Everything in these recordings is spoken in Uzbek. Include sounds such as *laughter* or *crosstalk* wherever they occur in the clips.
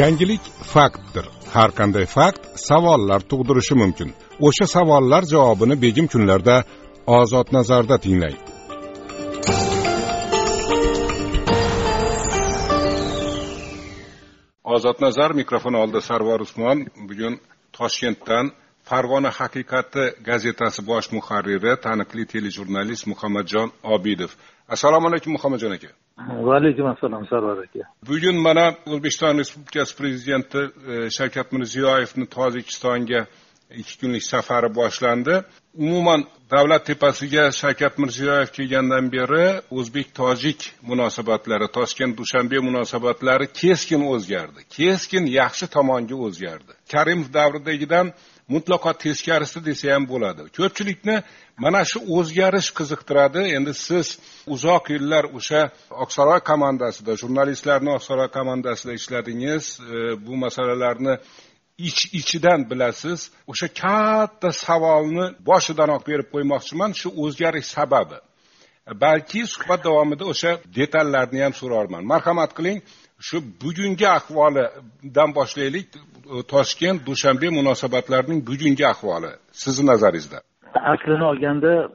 yangilik faktdir. Har qanday fakt savollar tug'dirishi mumkin. O'sha savollar javobini begim kunlarda ozod nazarda tinglang ozod nazar mikrofon oldida sarvar usmon bugun toshkentdan farg'ona haqiqati gazetasi bosh muharriri taniqli telejurnalist muhammadjon obidov. Assalomu alaykum muhammadjon aka. Va alaykum assalom sarvar aka bugun mana o'zbekiston respublikasi prezidenti e, shavkat mirziyoyevni tojikistonga ikki kunlik safari boshlandi. Umuman davlat tepasiga shavkat mirziyoyev kelgandan beri o'zbek tojik munosabatlari toshkent dushanbe munosabatlari keskin o'zgardi. Keskin yaxshi tomonga o'zgardi. Karimov davridagidan mutlaqo teskarisi desa ham bo'ladi. Ko'pchilikni mana shu o'zgarish qiziqtiradi. Endi siz uzoq yillar o'sha oqsaroy komandasida jurnalistlarni oqsaroy komandasida ishladingiz. E, bu masalalarni ich ichidan bilasiz o'sha katta savolni boshidanoq berib qo'ymoqchiman shu o'zgarish sababi. Balki suhbat davomida o'sha detallarni ham so'rarman. Marhamat qiling shu bugungi ahvolidan boshlaylik. Toshkent dushanbe munosabatlarining bugungi ahvoli. Sizni nazaringizda. Aslini olganda e,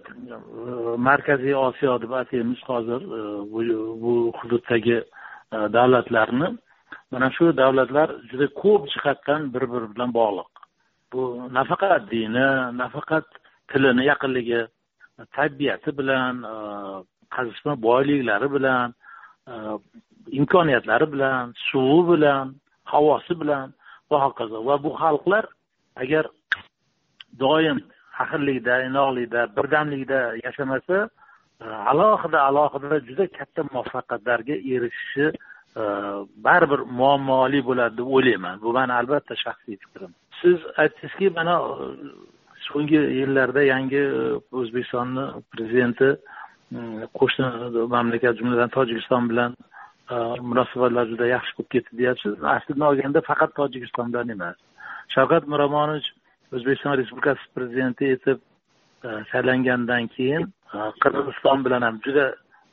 markaziy osiyo deb ataymiz hozir. E, bu hududdagi e, davlatlarni. Mana shu davlatlar juda ko'p jihatdan bir biri bilan bog'liq. Bu nafaqat dini nafaqat tilini yaqinligi tabiati bilan e, qazishma boyliklari bilan e, imkoniyatlari bilan suvi bilan havosi bilan va hokazo va bu xalqlar agar doim faxrlikda inoqlikda birdamlikda yashamasa e, alohida alohida juda katta muvaffaqiyatlarga erishishi Э, baribir muammoli bo'ladi deb o'ylayman. Bu mani albatta shaxsiy fikrim. Siz aytdingizki mana e, so'nggi yillarda yangi e, o'zbekistonni prezidenti e, qo'shni mamlakat jumladan tojikiston bilan munosabatlar juda yaxshi bo'lib ketdi deyapsiz. Aslini olganda faqat tojikiston bilan emas. Shavkat miromonovich o'zbekiston respublikasi prezidenti etib saylangandan keyin qirg'iziston bilan ham juda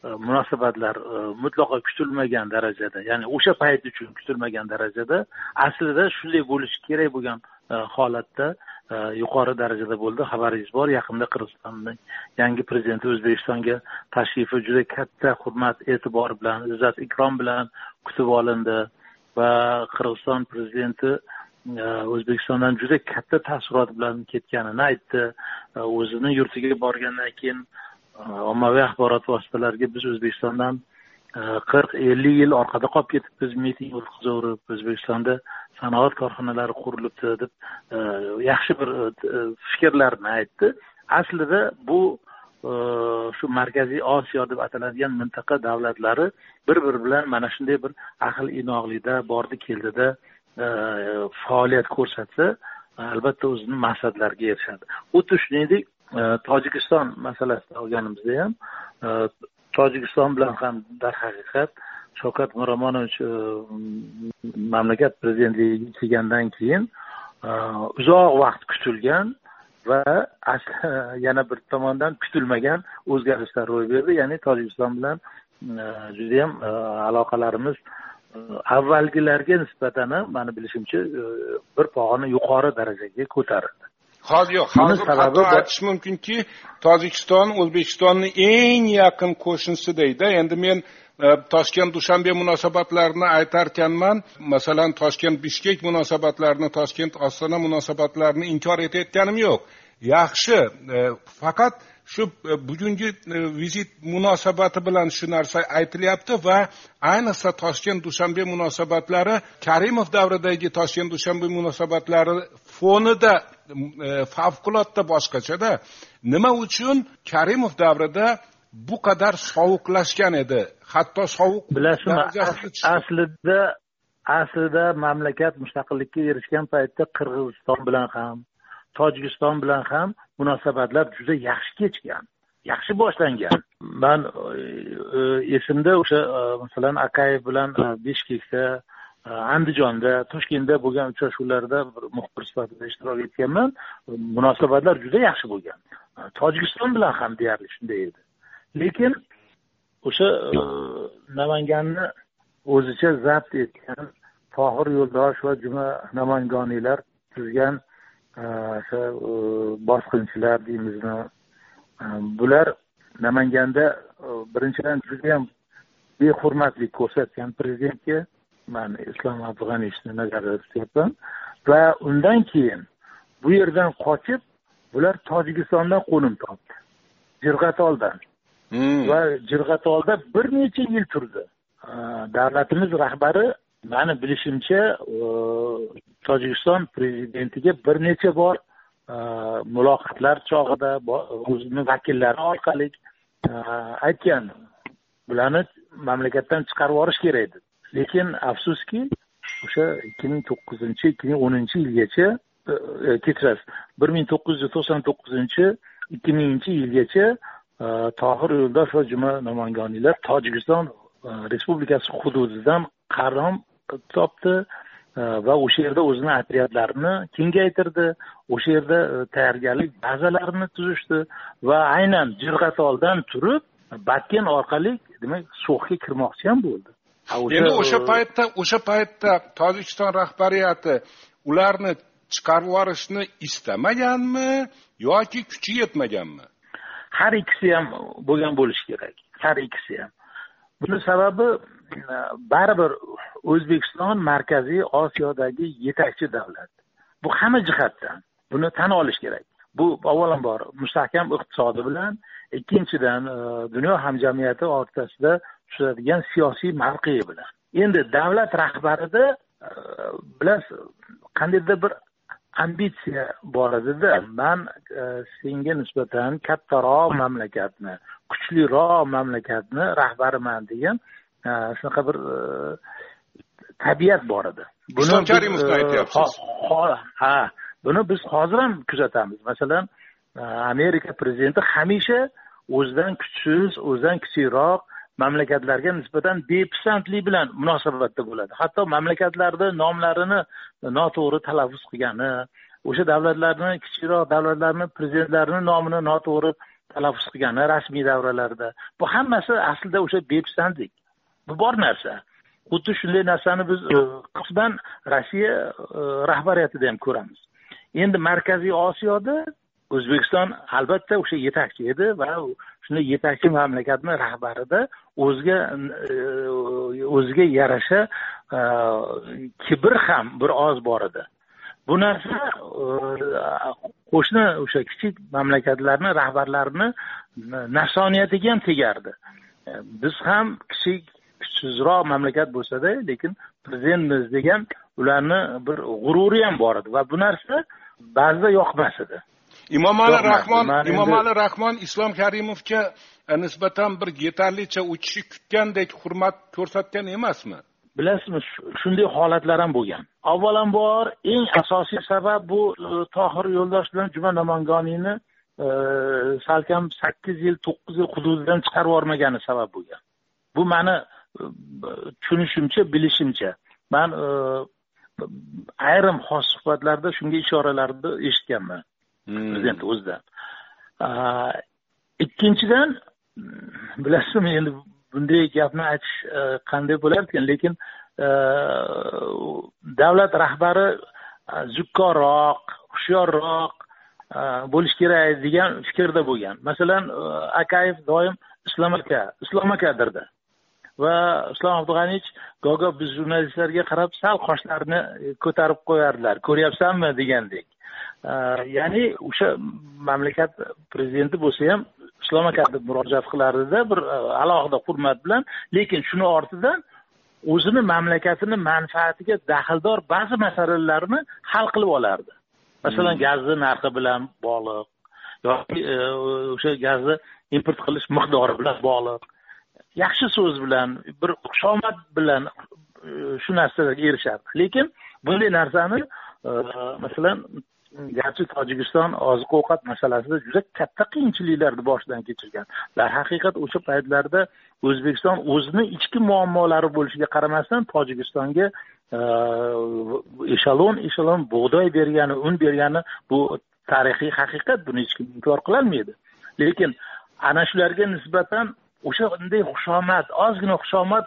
E, munosabatlar e, mutlaqo kutilmagan darajada ya'ni o'sha payt uchun kutilmagan darajada aslida shunday bo'lishi kerak bo'lgan e, holatda yuqori darajada bo'ldi. Xabaringiz bor yaqinda qirg'izistonning yangi prezidenti o'zbekistonga tashrifi juda katta hurmat e'tibor bilan izzat ikrom bilan kutib olindi va qirg'iziston prezidenti o'zbekistondan juda katta taassurot bilan ketganini aytdi. O'zini yurtiga borgandan keyin ommaviy axborot vositalariga biz o'zbekistondan e, qirq ellik yil orqada qolib ketibmiz miting o'tkazaverib o'zbekistonda sanoat korxonalari qurilibdi deb e, yaxshi bir e, fikrlarni aytdi. Aslida bu shu markaziy osiyo deb ataladigan mintaqa davlatlari bir biri bilan mana shunday bir ahil inoqlikda bordi keldida faoliyat ko'rsatsa albatta o'zini maqsadlariga erishadi. Xuddi shuningdek Э, tojikiston masalasini olganimizda ham э, tojikiston bilan ham darhaqiqat shavkat miromonovich э, mamlakat prezidentligiga kelgandan keyin uzoq vaqt kutilgan va *laughs* yana bir tomondan kutilmagan o'zgarishlar ro'y berdi. Ya'ni tojikiston bilan e, judayam e, aloqalarimiz e, avvalgilarga nisbatan ham mani bilishimcha bir pog'ona yuqori darajaga ko'tarildi. Hozir yo'q. Hozir hatto aytish mumkinki tojikiston o'zbekistonni eng yaqin qo'shnisi deydi. Endi men e, toshkent dushanbe munosabatlarini aytarkanman. Masalan toshkent bishkek munosabatlarini toshkent ostona munosabatlarini inkor etayotganim yo'q. Yaxshi e, faqat shu e, bugungi vizit munosabati bilan shu narsa aytilyapti va ayniqsa toshkent dushanbe munosabatlari karimov davridagi toshkent dushanbe munosabatlari fonida favqulodda boshqachada nima uchun karimov davrida bu qadar sovuqlashgan edi? Hatto sovuq bilasizmi aslida aslida mamlakat mustaqillikka erishgan paytda qirg'iziston bilan ham tojikiston bilan ham munosabatlar juda yaxshi kechgan yaxshi boshlangan. Man e, e, esimda o'sha e, masalan akayev bilan bishkekda Э, andijonda toshkentda bo'lgan uchrashuvlarda bir muxbir sifatida ishtirok etganman. Munosabatlar juda yaxshi bo'lgan. Э, Tojikiston bilan ham deyarli shunday edi. Lekin o'sha e, namanganni o'zicha zabt etgan tohir yo'ldosh va juma namangoniylar tuzgan e, o'sha e, bosqinchilar deymizmi? Bular namanganda birinchidan judayam behurmatlik ko'rsatgan prezidentga man islom abdug'aniyevni nazarda tutyapman. Va undan keyin bu yerdan qochib bular tojikistondan qo'nim topdi. Jirg'atoldan hmm. va jirg'atolda bir necha yil turdi. Davlatimiz rahbari mani bilishimcha tojikiston prezidentiga bir necha bor muloqotlar chog'ida o'zini vakillari orqali aytgan bularni mamlakatdan chiqarib yuborish kerak deb lekin afsuski o'sha ikki ming to'qqizinchi ikki ming o'ninchi yilgacha e, kechirasiz bir ming to'qqiz yuz to'qson to'qqizinchi ikki minginchi yilgacha e, tohir yo'ldosh va juma namangoniylar tojikiston e, respublikasi hududidan qarom topdi va o'sha yerda o'zini otryadlarini kengaytirdi. O'sha yerda tayyorgarlik bazalarini tuzishdi va aynan jirg'atoldan turib batken orqali demak so'xga kirmoqchi ham bo'ldi. Endi o'sha paytda o'sha paytda tojikiston rahbariyati ularni chiqarib yuborishni istamaganmi yoki kuchi yetmaganmi? Har ikkisi ham bo'lgan bo'lishi kerak. Har ikkisi ham. Buni sababi baribir o'zbekiston markaziy osiyodagi yetakchi davlat. Bu hamma jihatdan buni tan olish kerak. Bu avvalambor mustahkam iqtisodi bilan ikkinchidan e, dunyo hamjamiyati o'rtasida tushadigan siyosiy mavqei bilan. Endi davlat rahbarida e, bilasiz qandaydir bir ambitsiya bor edida. Man e, senga nisbatan kattaroq mamlakatni kuchliroq mamlakatni rahbariman degan shunaqa bir tabiat bor edi. Islom karimovni aytyapsiz? ha buni biz hozir ham kuzatamiz. Masalan amerika prezidenti hamisha o'zidan kuchsiz o'zidan kichikroq mamlakatlarga nisbatan bepisandlik bilan munosabatda bo'ladi. Hatto mamlakatlarni nomlarini noto'g'ri talaffuz qilgani o'sha davlatlarni kichikroq davlatlarni prezidentlarini nomini noto'g'ri talaffuz qilgani rasmiy davralarda bu hammasi aslida o'sha bepisandlik. Bu bor narsa. Xuddi shunday narsani biz e, qisman rossiya e, rahbariyatida ham ko'ramiz. Endi markaziy osiyoda o'zbekiston albatta o'sha yetakchi edi va shunday yetakchi mamlakatni rahbarida o'ziga e, o'ziga yarasha e, kibr ham bir oz bor edi. Bu narsa e, qo'shni o'sha kichik mamlakatlarni rahbarlarini nafsoniyatiga ham tegardi. Biz ham kichik kuchsizroq mamlakat bo'lsada lekin prezidentmiz degan ularni bir g'ururi ham bor edi va bu narsa ba'zida yoqmas edi. Imomali rahmon imomali rahmon islom karimovga e, nisbatan bir yetarlicha u kishi kutgandek hurmat ko'rsatgan emasmi? Bilasizmi shunday holatlar ham bo'lgan. Avvalambor eng asosiy sabab bu e, tohir yo'ldosh bilan juma namangoniyni e, salkam sakkiz yil to'qqiz yil hududidan chiqarib yubormagani sabab bo'lgan. Bu mani tushunishimcha bilishimcha. Man ayrim xos suhbatlarda shunga ishoralarni eshitganman prezidentni prezident o'zidan ikkinchidan bilasizmi endi bunday gapni aytish e, qanday bo'larkan lekin e, davlat rahbari e, zukkorroq hushyorroq bo'lishi kerak degan fikrda bo'lgan. Masalan akayev doim islom aka islom akadirda va islom abdug'aniyevich gogo biz jurnalistlarga qarab sal qoshlarini ko'tarib qo'yardilar. Ko'ryapsanmi degandek. Ya'ni o'sha mamlakat prezidenti bo'lsa ham islom aka deb murojaat qilardida bir e, alohida hurmat bilan lekin shuni ortidan o'zini mamlakatini manfaatiga daxldor ba'zi masalalarni hal qilib olardi. Masalan hmm. gazni narxi bilan bog'liq yoki e, o'sha gazni import qilish miqdori bilan bog'liq. Yaxshi so'z bilan bir xushomad bilan e, shu narsalarga erishardi lekin bunday narsani masalan garchi tojikiston oziq ovqat masalasida juda katta qiyinchiliklarni boshidan kechirgan. Darhaqiqat o'sha paytlarda o'zbekiston o'zini ichki muammolari bo'lishiga qaramasdan tojikistonga eshalon eshalon bug'doy bergani un bergani bu tarixiy haqiqat. Buni hech kim inkor qilolmaydi. Lekin ana shularga nisbatan o'sha o'shanday xushomad ozgina xushomad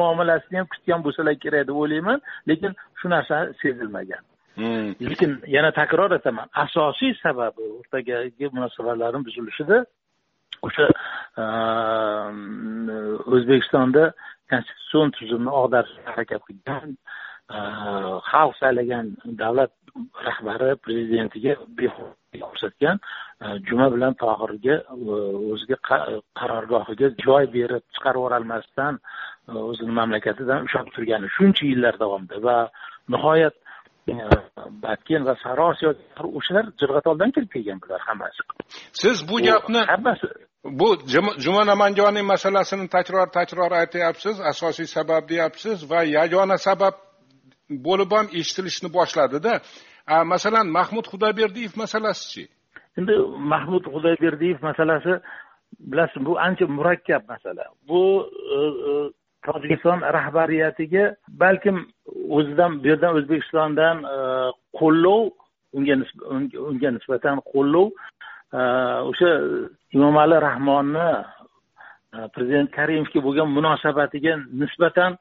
muomalasini ham kutgan bo'lsalar kerak deb o'ylayman. Lekin shu narsa sezilmagan. Hmm. lekin yana takror aytaman asosiy sababi o'rtadagi munosabatlarni buzilishida o'sha o'zbekistonda konstitutsion tuzumni ag'darishga harakat qilgan xalq saylagan davlat rahbari prezidentiga ko'rsatgan juma bilan tohirga o'ziga qarorgohiga joy berib chiqarib yuborolmasdan o'zini mamlakatidan ushlab turgani shuncha yillar davomida va nihoyat batken va sari osiyo o'shalar jirg'atoldan kelib kelgan bular hammasi siz bu gapni hammasi bu juma namanjoniy masalasini takror takror aytyapsiz asosiy sabab deyapsiz va yagona sabab bo'lib ham eshitilishni boshladida. Masalan mahmud xudoyberdiyev masalasichi? Endi mahmud xudoyberdiyev masalasi bilasiz bu ancha murakkab masala. Bu e, e, tojikiston rahbariyatiga balkim o'zidan bu yerdan o'zbekistondan e, qo'llov unga unga nisbatan qo'llov o'sha emomali rahmonni prezident karimovga bo'lgan munosabatiga nisbatan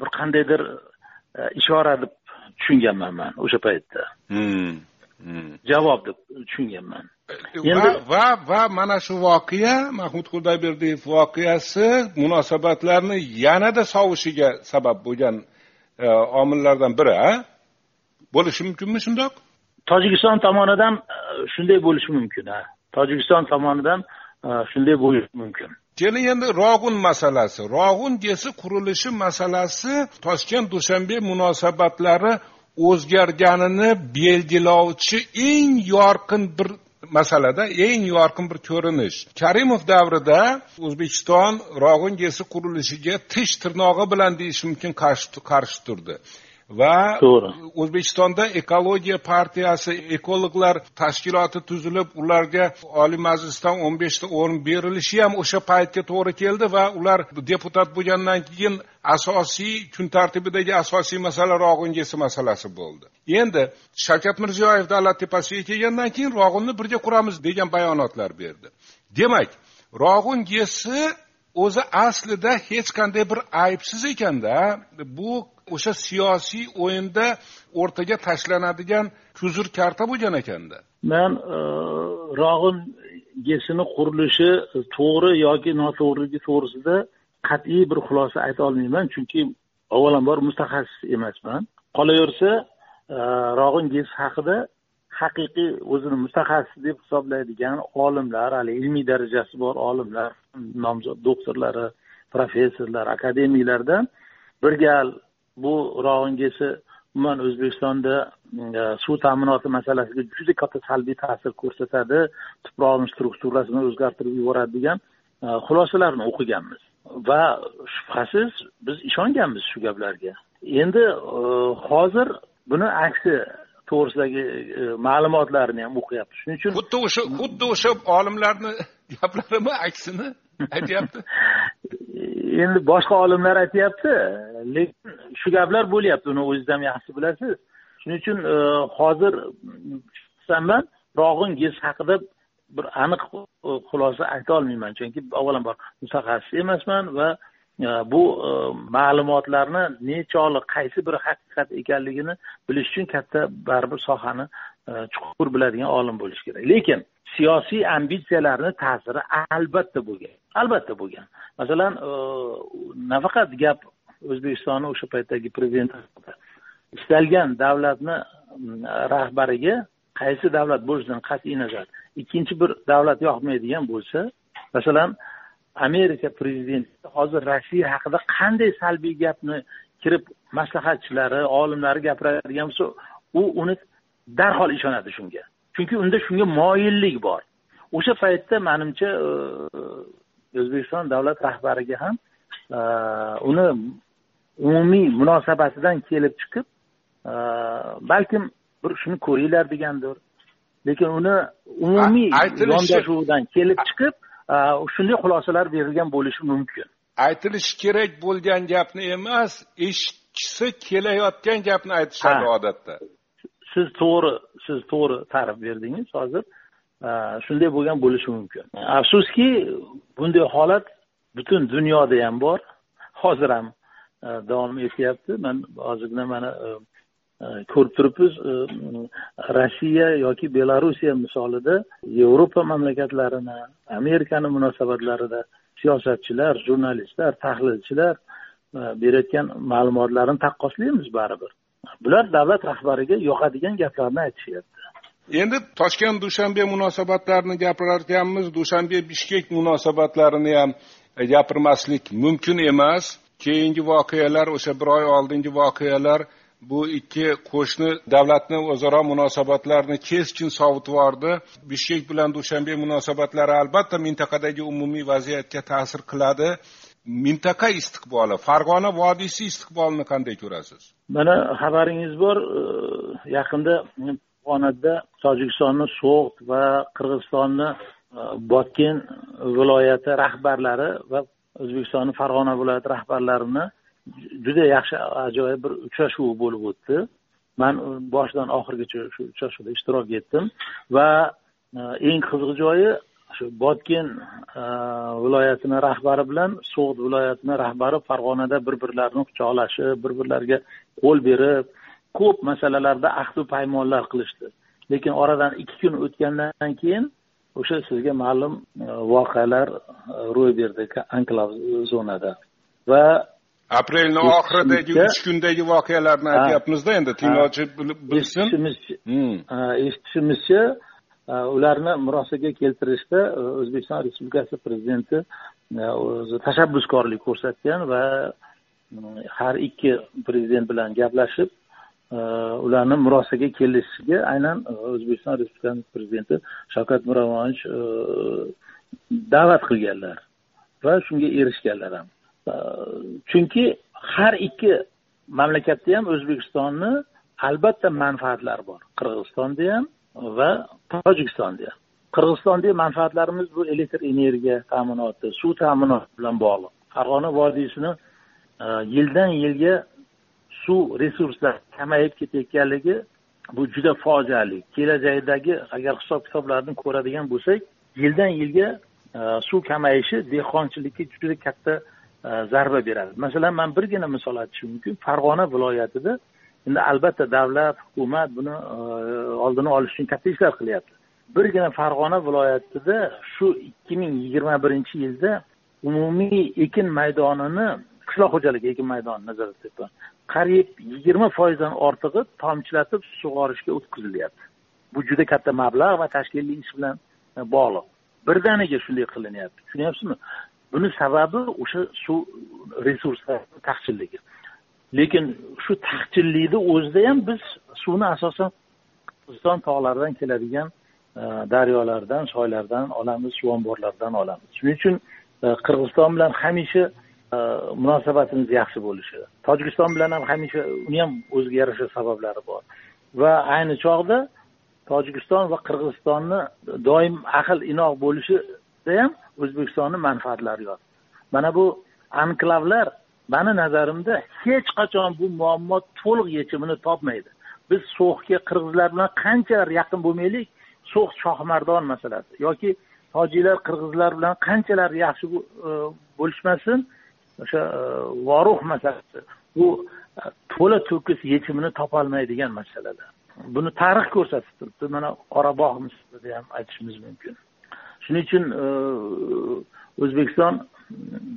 bir qandaydir ishora deb tushunganman man o'sha paytda hmm, hmm. javob deb tushunganman endi va va mana shu voqea mahmud xudoyberdiyev voqeasi munosabatlarni yanada sovishiga sabab bo'lgan e, omillardan biri a bo'lishi mumkinmi shundoq? Tojikiston tomonidan e, shunday bo'lishi mumkin ha? Tojikiston tomonidan e, shunday bo'lishi mumkin. Keling endi rog'un masalasi. Rog'un gesi qurilishi masalasi toshkent dushanbe munosabatlari o'zgarganini belgilovchi eng yorqin bir masalada eng yorqin bir ko'rinish. Karimov davrida o'zbekiston rog'in gesi qurilishiga tish tirnog'i bilan deyish mumkin qarshi turdi. Va to'g'ri. O'zbekistonda ekologiya partiyasi ekologlar tashkiloti tuzilib ularga oliy majlisdan o'n beshta o'rin berilishi ham o'sha paytga to'g'ri keldi va ular deputat bo'lgandan keyin asosiy kun tartibidagi asosiy masala rog'ungesi masalasi bo'ldi. Endi shavkat mirziyoyev davlat tepasiga kelgandan keyin rog'unni birga quramiz degan bayonotlar berdi. Demak rog'un gesi o'zi aslida hech qanday bir aybsiz ekanda bu o'sha siyosiy o'yinda o'rtaga tashlanadigan kuzur karta bo'lgan ekanda. Man e, rog'in gesini qurilishi to'g'ri yoki noto'g'riligi to'g'risida qat'iy bir xulosa ayta olmayman chunki avvalambor mutaxassis emasman. Qolaversa e, rog'in gesi haqida haqiqiy o'zini mutaxassis deb hisoblaydigan olimlar hali ilmiy darajasi bor olimlar nomzod doktorlari professorlar akademiklardan bir gal bu rog'ingesi umuman o'zbekistonda e, suv ta'minoti masalasiga juda katta salbiy ta'sir ko'rsatadi. Tuproqni strukturasini o'zgartirib yuboradi degan e, xulosalarni o'qiganmiz. Va shubhasiz biz ishonganmiz shu gaplarga. Endi e, hozir buni aksi to'g'risidagi ma'lumotlarni ham o'qiyapmiz. Shuning uchun xuddi o'sha xuddi o'sha olimlarni *laughs* gaplarimi aksini aytyapti? Endi boshqa olimlar aytyapti. Lekin shu gaplar bo'lyapti. Uni o'zingiz ham yaxshi bilasiz. Shuning uchun e, hozir man rog'in gez haqida bir aniq e, xulosa ayta olmayman. Chunki avvalambor mutaxassis emasman va e, bu ma'lumotlarni nechog'li qaysi biri haqiqat ekanligini bilish uchun katta baribir sohani chuqur biladigan olim bo'lish kerak. Lekin siyosiy ambitsiyalarni ta'siri albatta bo'lgan. Albatta bo'lgan. Masalan e, nafaqat gap o'zbekistonni o'sha paytdagi prezidenti istalgan davlatni rahbariga qaysi davlat bo'lishidan qat'iy nazar? Ikkinchi bir davlat yoqmaydigan bo'lsa masalan amerika prezidenti hozir rossiya haqida qanday salbiy gapni kirib maslahatchilari olimlari gapiradigan bo'lsa u uni darhol ishonadi shunga. Chunki unda shunga moyillik bor. O'sha paytda manimcha e, o'zbekiston davlat rahbariga ham e, uni umumiy munosabatidan kelib chiqib e, balkim bir shuni ko'ringlar degandir. Lekin uni umumiy yondashuvidan kelib chiqib shunday xulosalar berilgan bo'lishi mumkin. Aytilishi kerak bo'lgan gapni emas eshitgisi kelayotgan gapni aytishadi odatda siz to'g'ri siz to'g'ri ta'rif berdingiz hozir. Shunday bo'lgan bo'lishi mumkin. Afsuski bunday holat butun dunyoda ham bor. Hozir ham e, davom etyapti. Man hozirgina mana e, e, ko'rib turibmiz rossiya yoki belorussiya misolida yevropa mamlakatlarini amerikani munosabatlarida siyosatchilar jurnalistlar tahlilchilar berayotgan ma'lumotlarni taqqoslaymiz baribir bular davlat rahbariga yoqadigan gaplarni aytishyapti. Endi toshkent dushanbe munosabatlarini gapirarkanmiz. Dushanbe bishkek munosabatlarini ham gapirmaslik mumkin emas. Keyingi voqealar o'sha bir oy oldingi voqealar bu ikki qo'shni davlatni o'zaro munosabatlarini keskin sovutib yubordi. Bishkek bilan dushanbe munosabatlari albatta mintaqadagi umumiy vaziyatga ta'sir qiladi. Mintaqa istiqboli farg'ona vodiysi istiqbolini qanday ko'rasiz? Mana xabaringiz bor e, yaqinda farg'onada tojikistonni so'g'd va qirg'izistonni e, botken viloyati rahbarlari va o'zbekistonni farg'ona viloyati rahbarlarini juda yaxshi ajoyib bir uchrashuv bo'lib o'tdi. Man boshidan oxirigacha shu uchrashuvda ishtirok etdim va e, eng qiziq joyi shu botken e, viloyatini rahbari bilan so'g'd viloyatini rahbari farg'onada bir birlarini quchoqlashib bir birlariga qo'l berib ko'p masalalarda ahdu paymonlar qilishdi. Lekin oradan ikki kun o'tgandan keyin o'sha sizga ma'lum e, voqealar e, ro'y berdi anklav zonada. Va aprelni oxiridagi uch kundagi voqealarni aytyapmizda endi tinglovchi bilsin. Hmm. eshitishimizcha Э, ularni murosaga keltirishda e, o'zbekiston respublikasi prezidenti e, o'zi tashabbuskorlik ko'rsatgan va har ikki prezident bilan gaplashib e, ularni murosaga kelishiga aynan o'zbekiston respublikasi prezidenti shavkat miromonovich da'vat qilganlar va shunga erishganlar ham. Chunki har ikki mamlakatda ham o'zbekistonni albatta manfaatlari bor. Qirg'izistonda ham va tojikistonda ham qirg'izistonda manfaatlarimiz bu elektr energiya ta'minoti suv ta'minoti bilan bog'liq. Farg'ona vodiysini e, yildan yilga suv resurslari kamayib ketayotganligi bu juda fojiali. Kelajakdagi agar hisob kitoblarni ko'radigan bo'lsak yildan yilga e, suv kamayishi dehqonchilikka juda katta e, zarba beradi. Masalan man birgina misol aytishim mumkin. Farg'ona viloyatida endi albatta davlat hukumat buni e, oldini olish uchun katta ishlar qilyapti. Birgina farg'ona viloyatida shu ikki ming yigirma birinchi yilda umumiy ekin maydonini qishloq xo'jaligi ekin maydoni nazarda tutyapman qariyb yigirma foizdan ortig'i tomchilatib sug'orishga o'tkazilyapti. Bu juda katta mablag' va tashkiliy ish bilan e, bog'liq. Birdaniga shunday qilinyapti. Tushunyapsizmi buni sababi o'sha suv resurslari taqchilligi. Lekin shu taqchillikni o'zida ham biz suvni asosan qirg'iziston tog'laridan keladigan e, daryolardan soylardan olamiz suv omborlaridan olamiz. Shuning uchun e, qirg'iziston bilan hamisha e, munosabatimiz yaxshi bo'lishi tojikiston bilan ham hamisha uni ham o'ziga yarasha sabablari bor. Va ayni chog'da tojikiston va qirg'izistonni doim ahil inoq bo'lishida ham o'zbekistonni manfaatlari yotibdi mana bu anklavlar mani nazarimda hech qachon bu muammo to'liq yechimini topmaydi. Biz so'xga qirg'izlar bilan qanchalar yaqin bo'lmaylik? So'x shohmardon masalasi. Yoki tojiklar qirg'izlar bilan qanchalar yaxshi e, bo'lishmasin? O'sha e, vorux masalasi. Bu e, to'la to'kis yechimini topolmaydigan masalalar. Buni tarix ko'rsatib turibdi. Mana qorabog' misolida ham aytishimiz mumkin. Shuning uchun e, o'zbekiston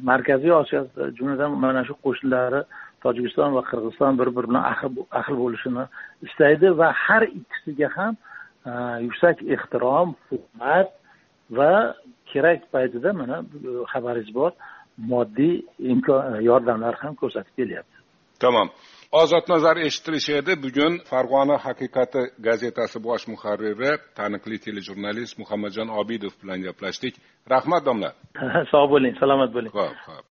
markaziy osiyoda jumladan mana shu qo'shnilari tojikiston va qirg'iziston bir biri bilan ahil bo'lishini istaydi va har ikkisiga ham e, yuksak ehtirom hurmat va kerak paytida mana e, xabaringiz bor moddiy imkon yordamlar ham ko'rsatib kelyapti. Tamom ozodnazar eshitilishi edi bugun farg'ona haqiqati gazetasi bosh muharriri taniqli telejurnalist muhammadjon obidov bilan gaplashdik. Rahmat domla. *laughs* Sog' bo'ling salomat bo'ling. Ho'p ho'p